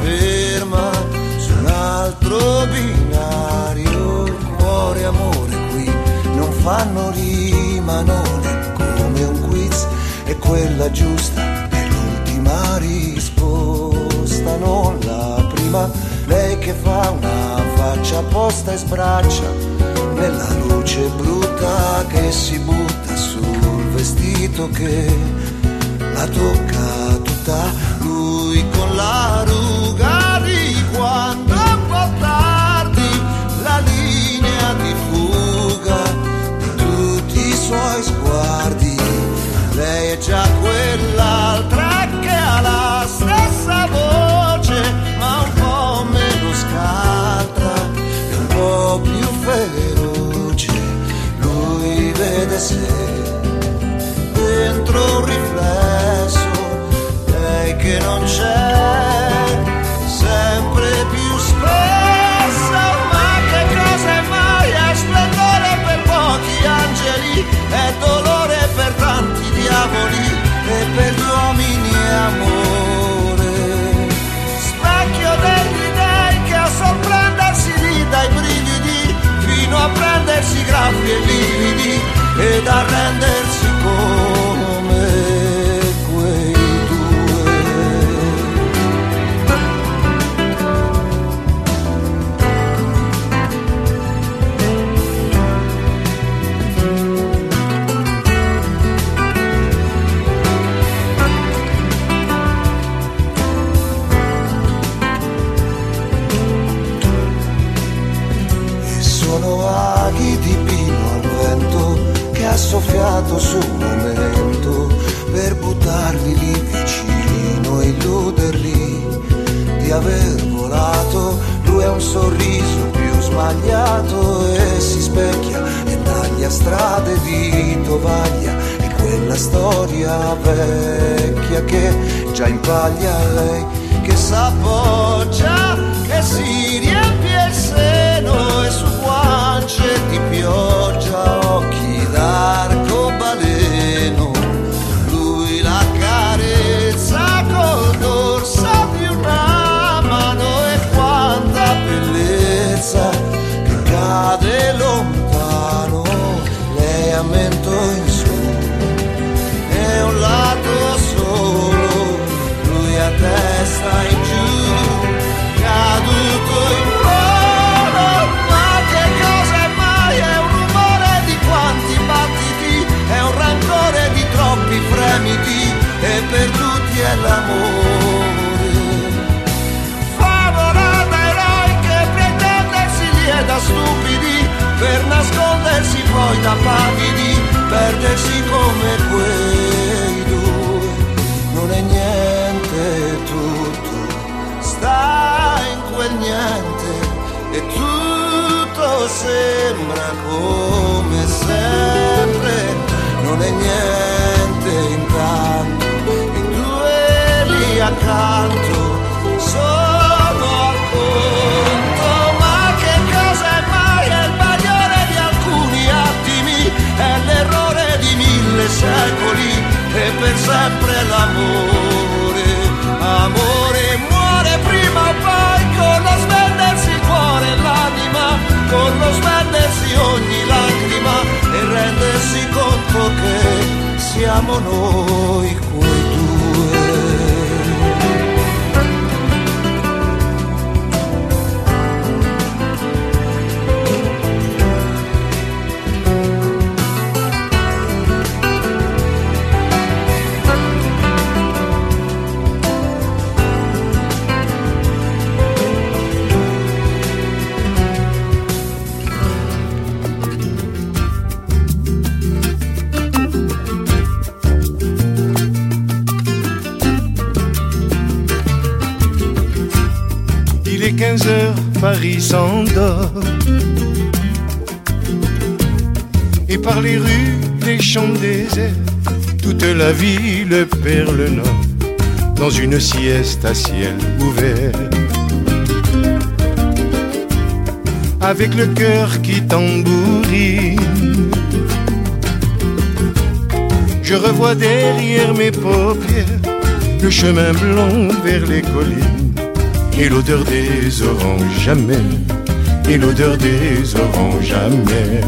ferma su un altro binario. Il cuore e amore qui non fanno rima, non è come un quiz, è quella giusta, è l'ultima risposta, non la prima. Lei che fa una faccia apposta e sbraccia nella luce brutta che si butta sul vestito che la tocca tutta lui con la ruta già quell'altra te rende per nascondersi poi da pavidi, perdersi come quei due. Non è niente tutto, sta in quel niente e tutto sembra come sempre. Non è niente intanto, e due lì accanto. per sempre l'amore. Amore muore prima o poi con lo spendersi il cuore e l'anima, con lo spendersi ogni lacrima e rendersi conto che siamo noi qui. Est 15 heures, Paris s'endort. Et par les rues, les champs déserts, toute la ville perd le nord dans une sieste à ciel ouvert. Avec le cœur qui tambourine, je revois derrière mes paupières le chemin blanc vers les collines et l'odeur des oranges jamais, et l'odeur des oranges jamais.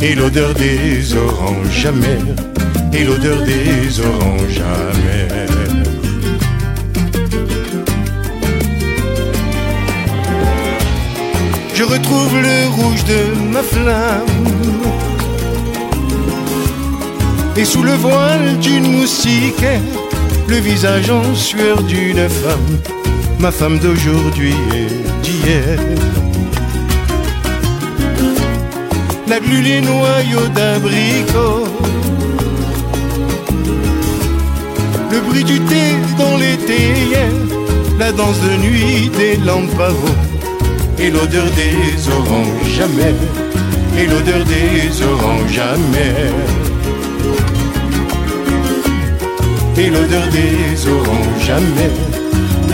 Et l'odeur des oranges jamais, et l'odeur des oranges amères. Je retrouve le rouge de ma flamme. Et sous le voile d'une moustiquaire, le visage en sueur d'une femme, ma femme d'aujourd'hui et d'hier. La glu, les noyaux d'abricots le bruit du thé dans les théières, la danse de nuit des lampes et l'odeur des oranges jamais, et l'odeur des oranges jamais. Et l'odeur des oranges jamais,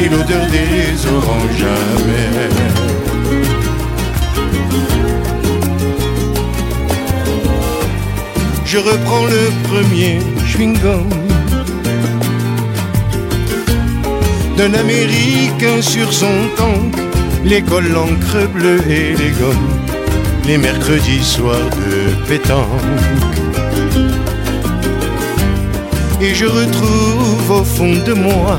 et l'odeur des oranges jamais. Je reprends le premier chewing-gum d'un Américain sur son tank, l'école l'encre bleue et les gommes, les mercredis soirs de pétanque. Et je retrouve au fond de moi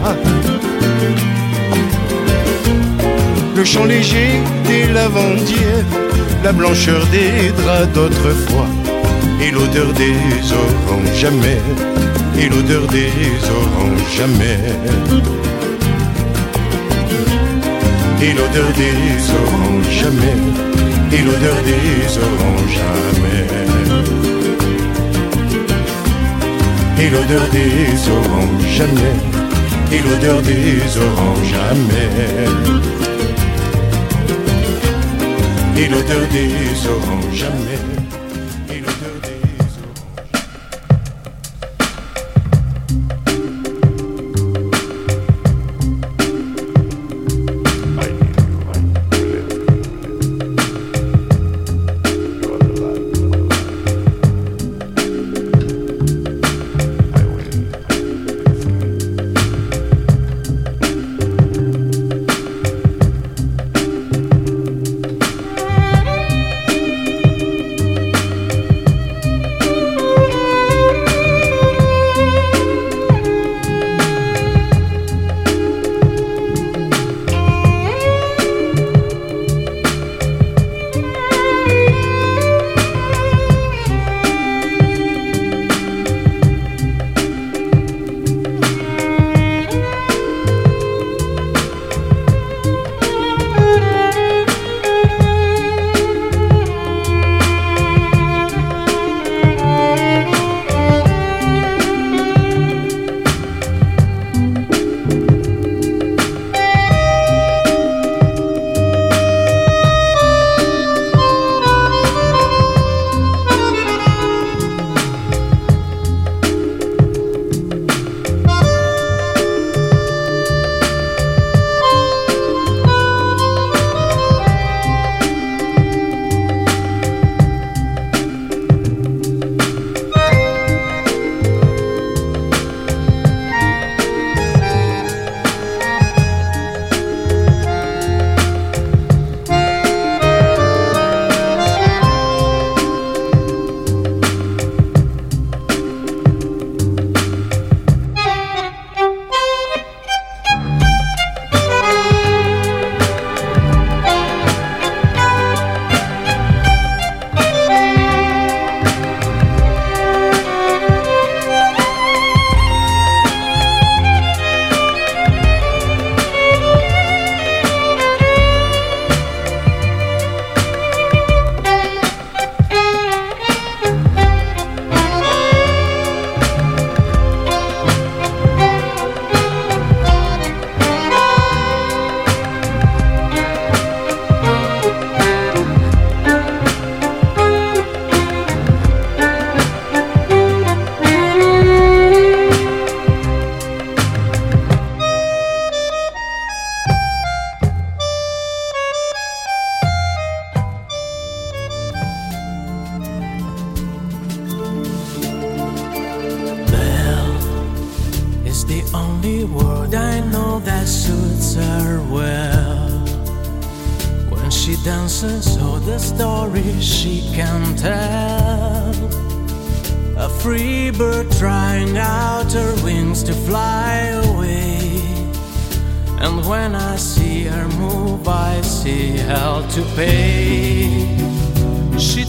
le chant léger des lavandières, la blancheur des draps d'autrefois, et l'odeur des oranges jamais, et l'odeur des oranges jamais et l'odeur des oranges jamais, et l'odeur des oranges jamais. Et l'odeur des oranges jamais, et l'odeur des oranges jamais. Et l'odeur des oranges jamais.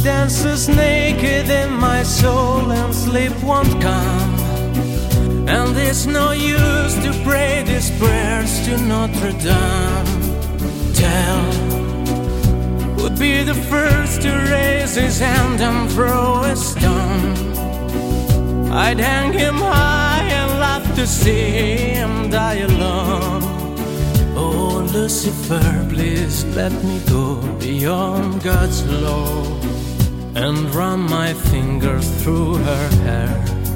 Dances naked in my soul, and sleep won't come. And it's no use to pray these prayers to Notre Dame. Tell would be the first to raise his hand and throw a stone. I'd hang him high and laugh to see him die alone. Oh, Lucifer, please let me go beyond God's law and run my fingers through her hair,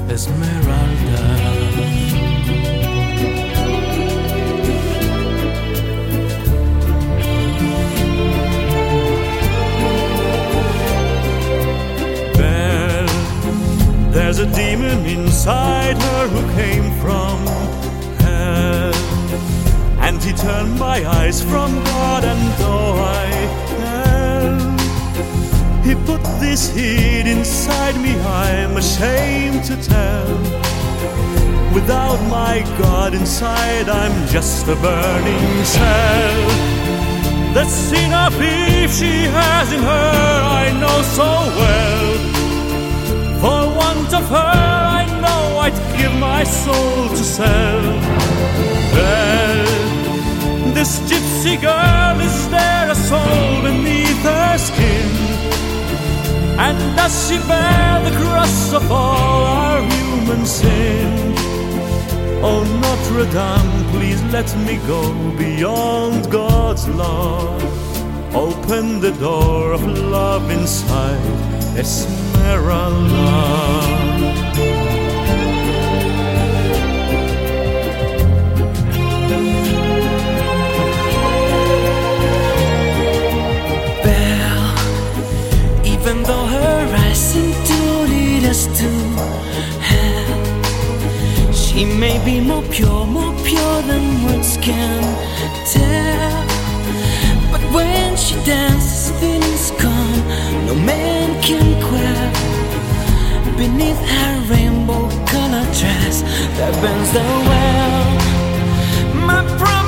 Esmeralda. There's a demon inside her who came from hell. And he turned my eyes from God, and though I he put this heat inside me, I'm ashamed to tell. Without my God inside, I'm just a burning cell. The sin of Eve she has in her, I know so well. For want of her, I know I'd give my soul to sell. Well, this gypsy girl, is there a soul beneath her skin? Does she bear the cross of all our human sin? Oh, Notre Dame, please let me go beyond God's law. Open the door of love inside Esmeralda. She may be more pure, more pure than words can tell. But when she dances, feelings come, no man can quell. Beneath her rainbow colored dress that bends the well. My promise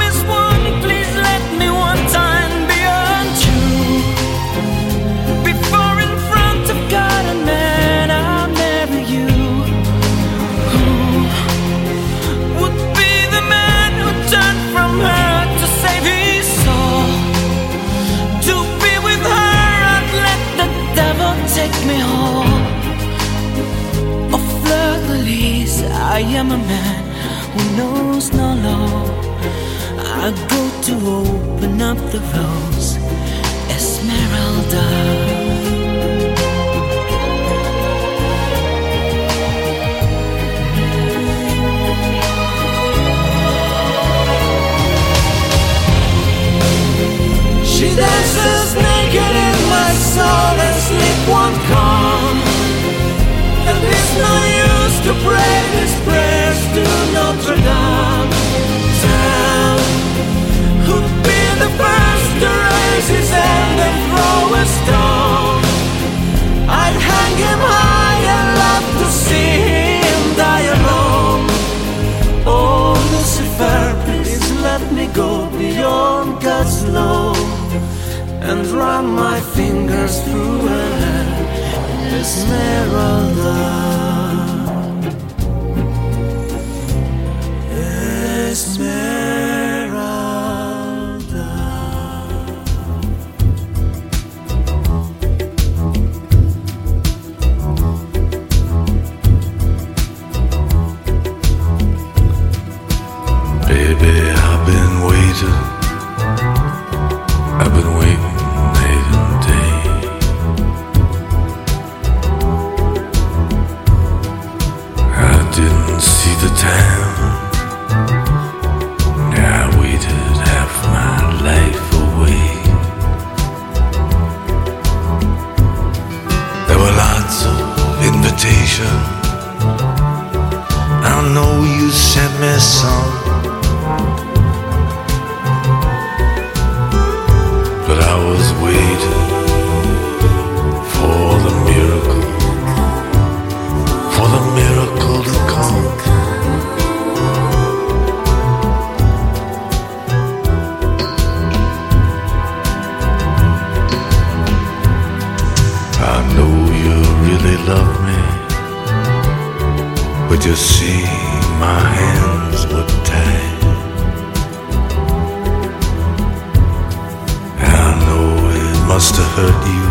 hurt you.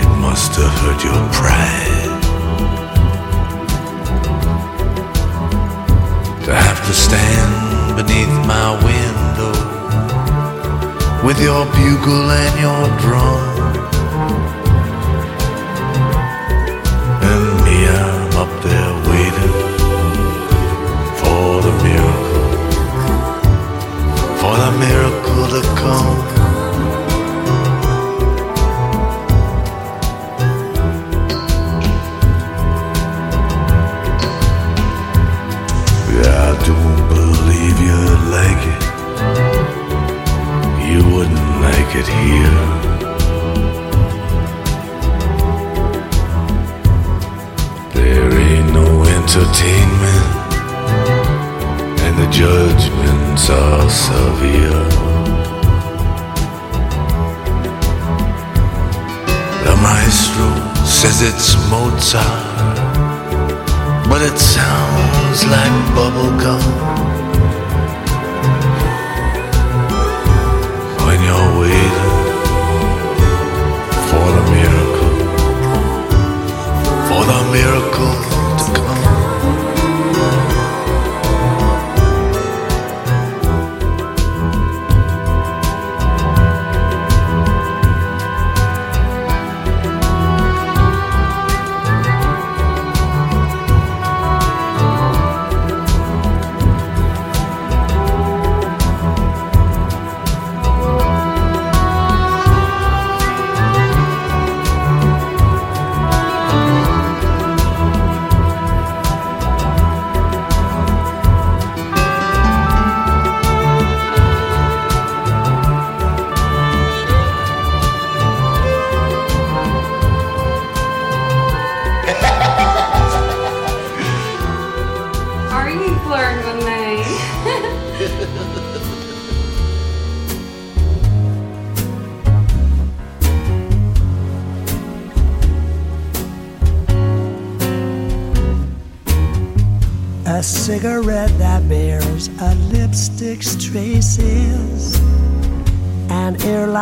It must have hurt your pride. To have to stand beneath my window with your bugle and your drum. It here. There ain't no entertainment, and the judgments are severe. The maestro says it's Mozart, but it sounds like bubblegum.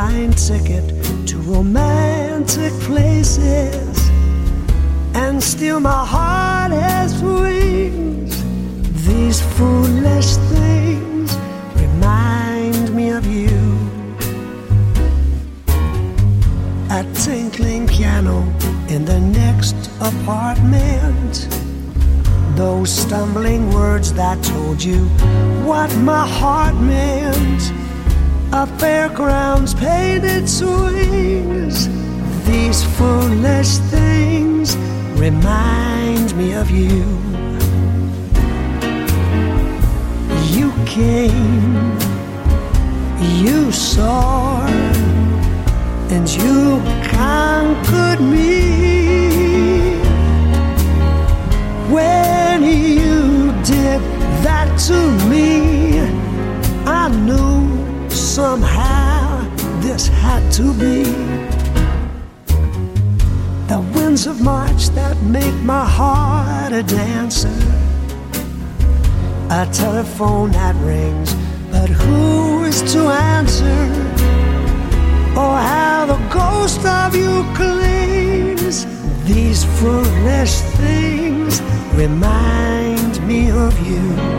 Airline ticket to romantic places. And still my heart has wings. These foolish things remind me of you. A tinkling piano in the next apartment. Those stumbling words that told you what my heart meant. A fairground's painted swings. These foolish things remind me of you. You came, you saw, and you conquered me. When you did that to me, I knew somehow this had to be. The winds of March that make my heart a dancer. A telephone that rings, but who is to answer? Oh, how the ghost of you clings. These foolish things remind me of you.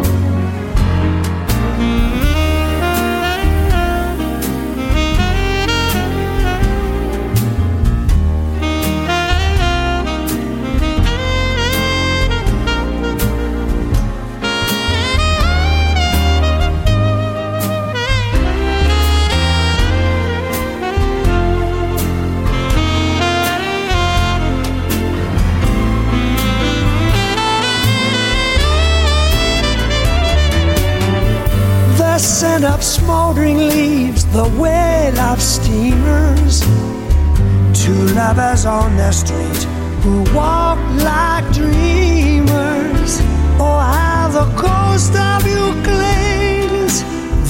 On the street who walk like dreamers. Oh, how the ghost of you clings.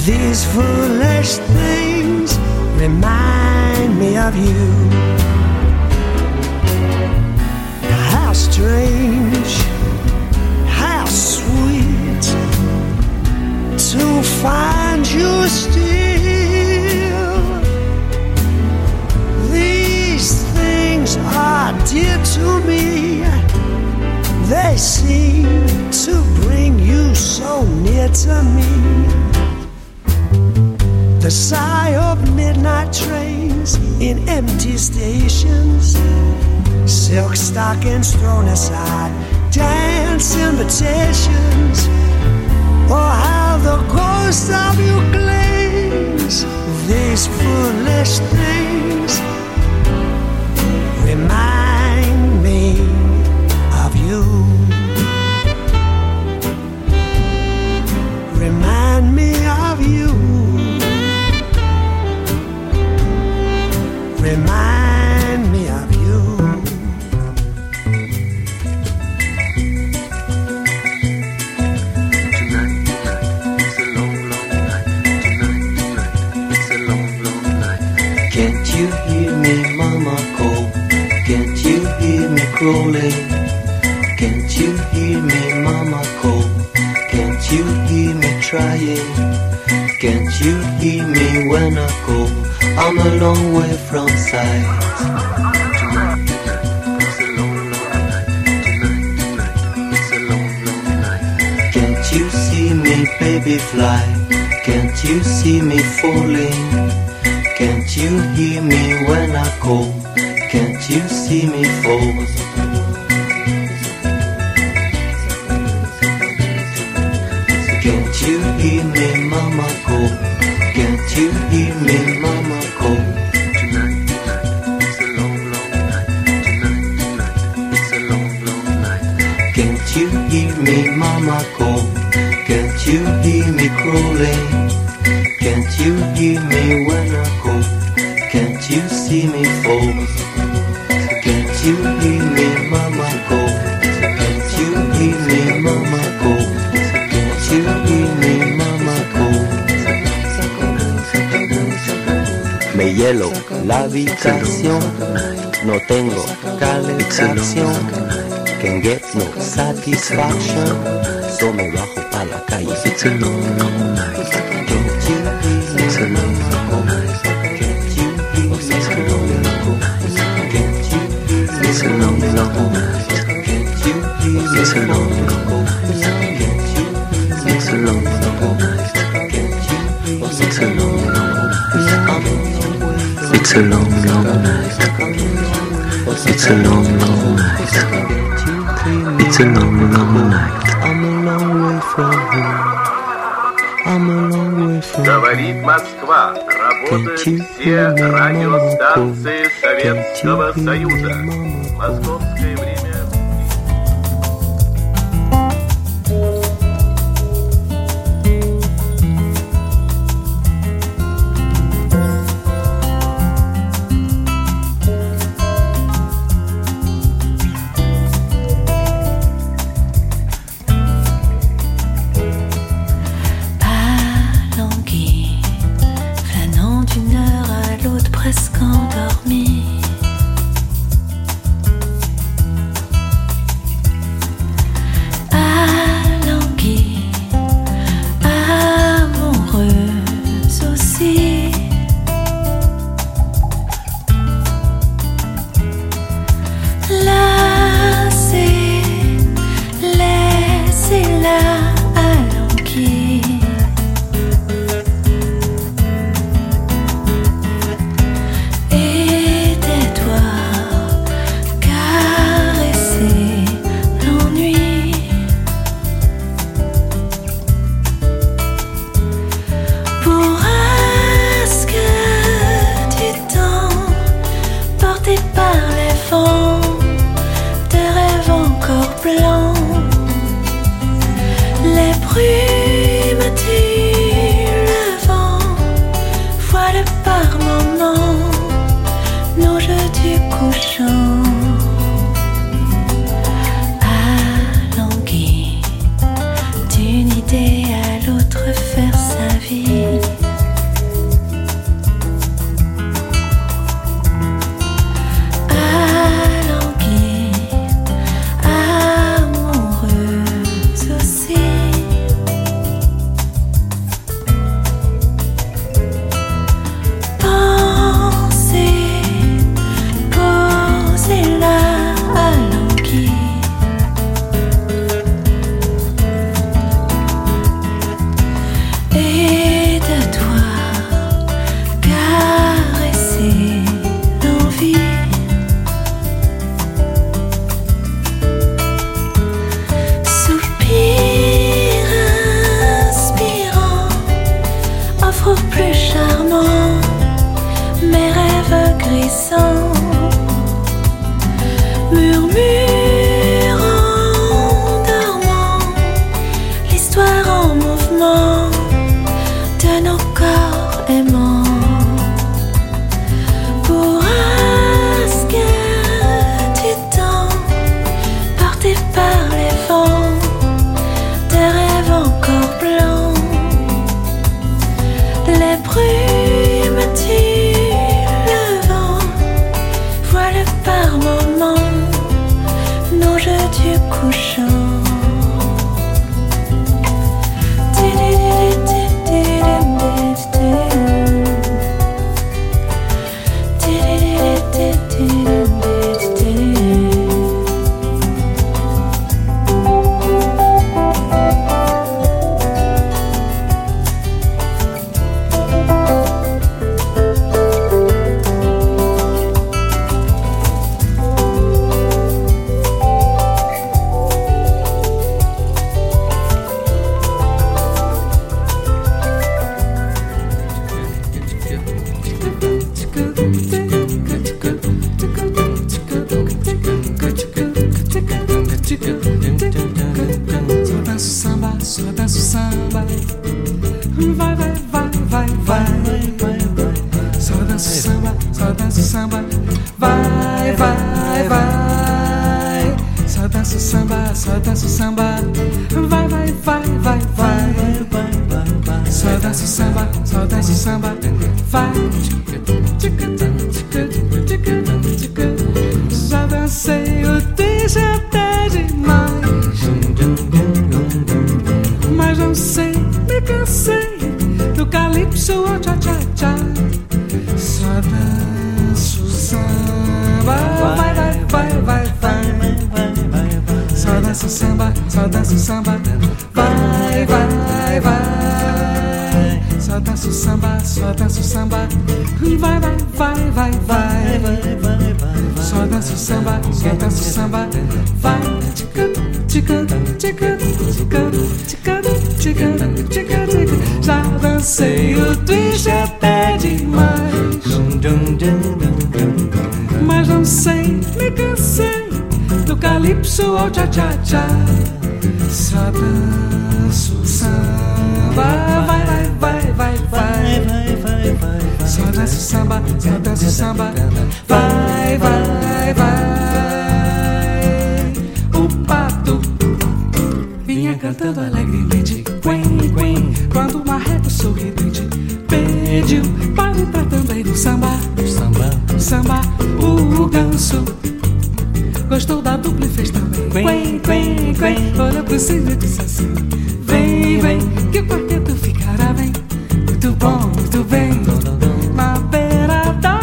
These foolish things remind me of you. To me. The sigh of midnight trains in empty stations, silk stockings thrown aside, dance invitations. Oh, how the ghost of you clings. These foolish things remind Can't you hear me when I call? I'm a long way from sight. Can't you see me, baby, fly? Can't you see me falling? Can't you hear me when I call? Can't you see me fall? Hielo la habitación, no tengo calefacción. Can get no satisfaction, so me bajo pa la calle. It's a long, long night. It's a long, long night. It's a long, long night. I'm a long way from home. I'm a long way from Говорит Москва. Работают все радиостанции Советского Союза. Московское seio twist até demais. Mas não sei, me cansei do calypso ao tchá-tchá-tchá. Só danço samba, vai, vai, vai, vai, vai, vai, vai, vai. Só danço samba, só danço samba, vai, vai. vai. sorridente pediu para entrar também no samba. No samba, o samba, o ganso gostou da dupla e fez também. Quen, quen, quen, olha pro Silvio e disse assim: Vem, vem, que o quarteto ficará bem. Muito bom, muito bem. Na beira da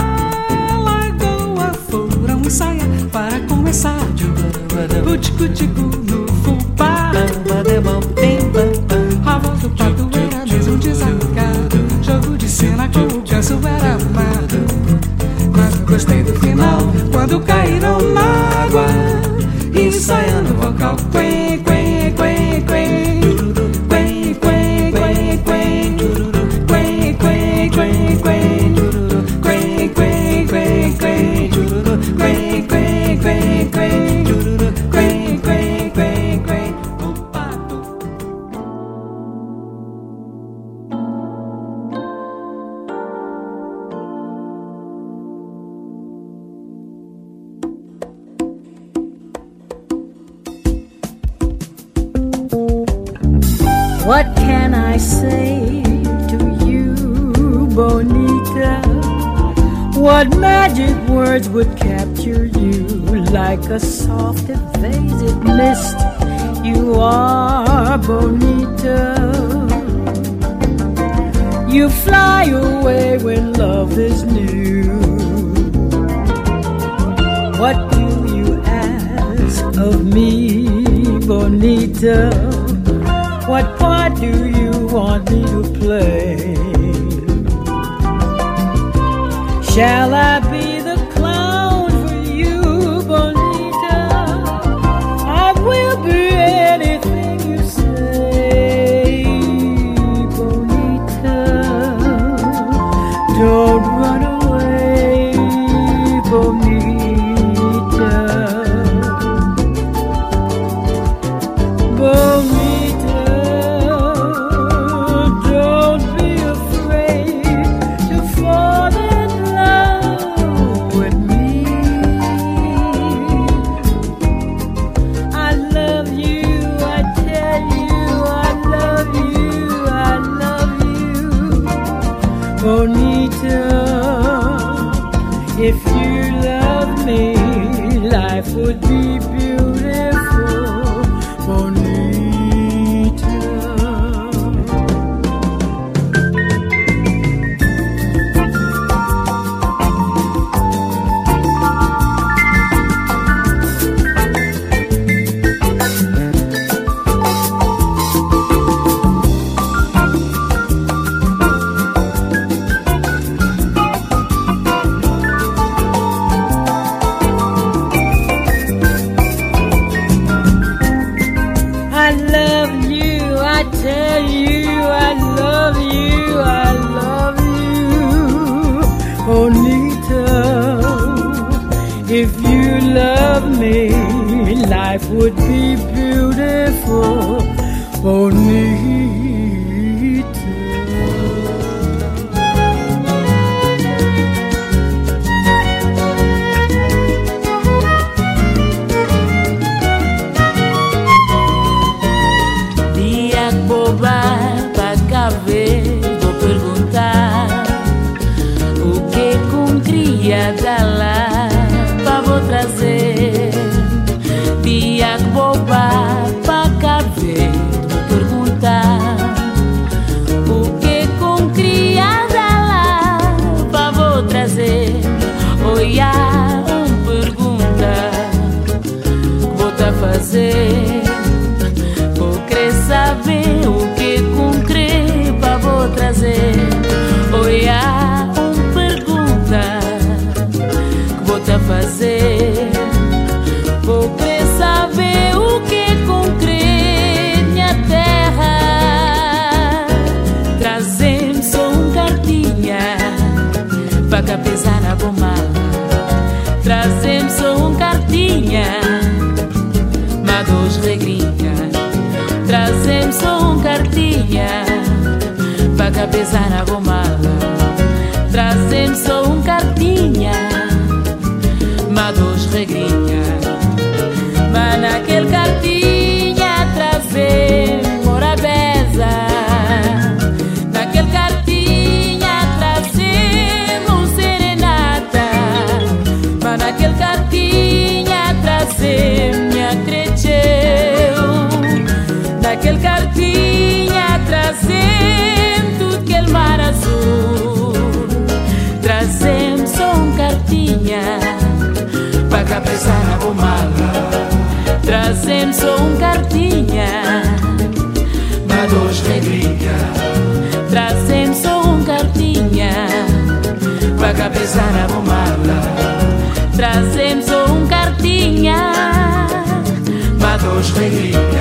lagoa foram ensaiar para começar. O tico-tico life would be beautiful for me. dos regrinha Trazemos só um cartinha Para cabeçar a goma. sou um cartinha. Mas hoje regrinha. Trazendo um cartinha. Pra cabeça na bombada Trazendo sou um cartinha. Mas hoje regrinha.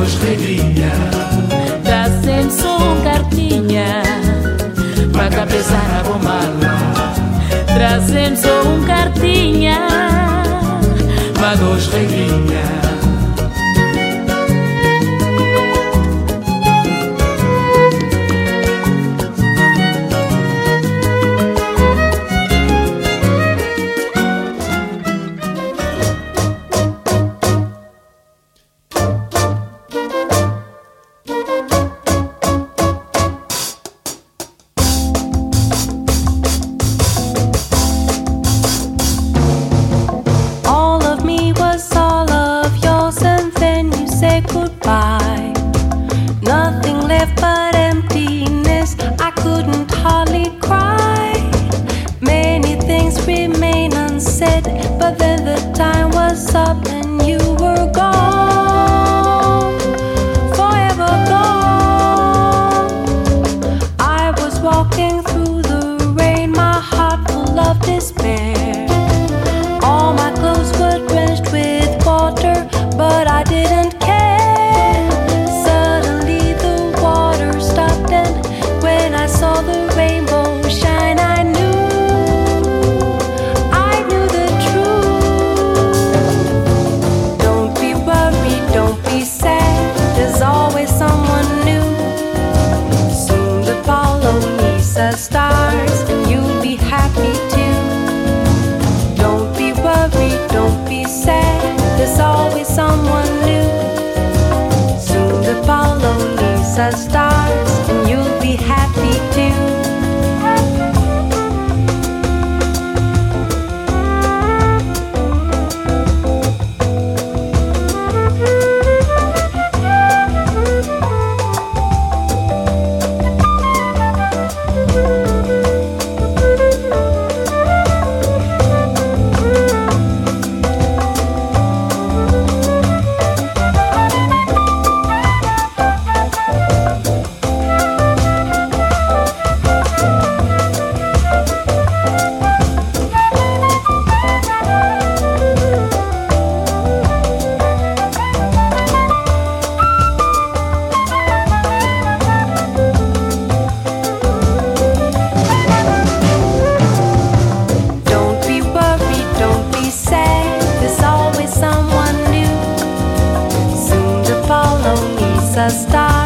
voz regrinha Dá sempre só um cartinha Para cabeçar a bomba Trazemos um cartinha Uma voz regrinha. as stars.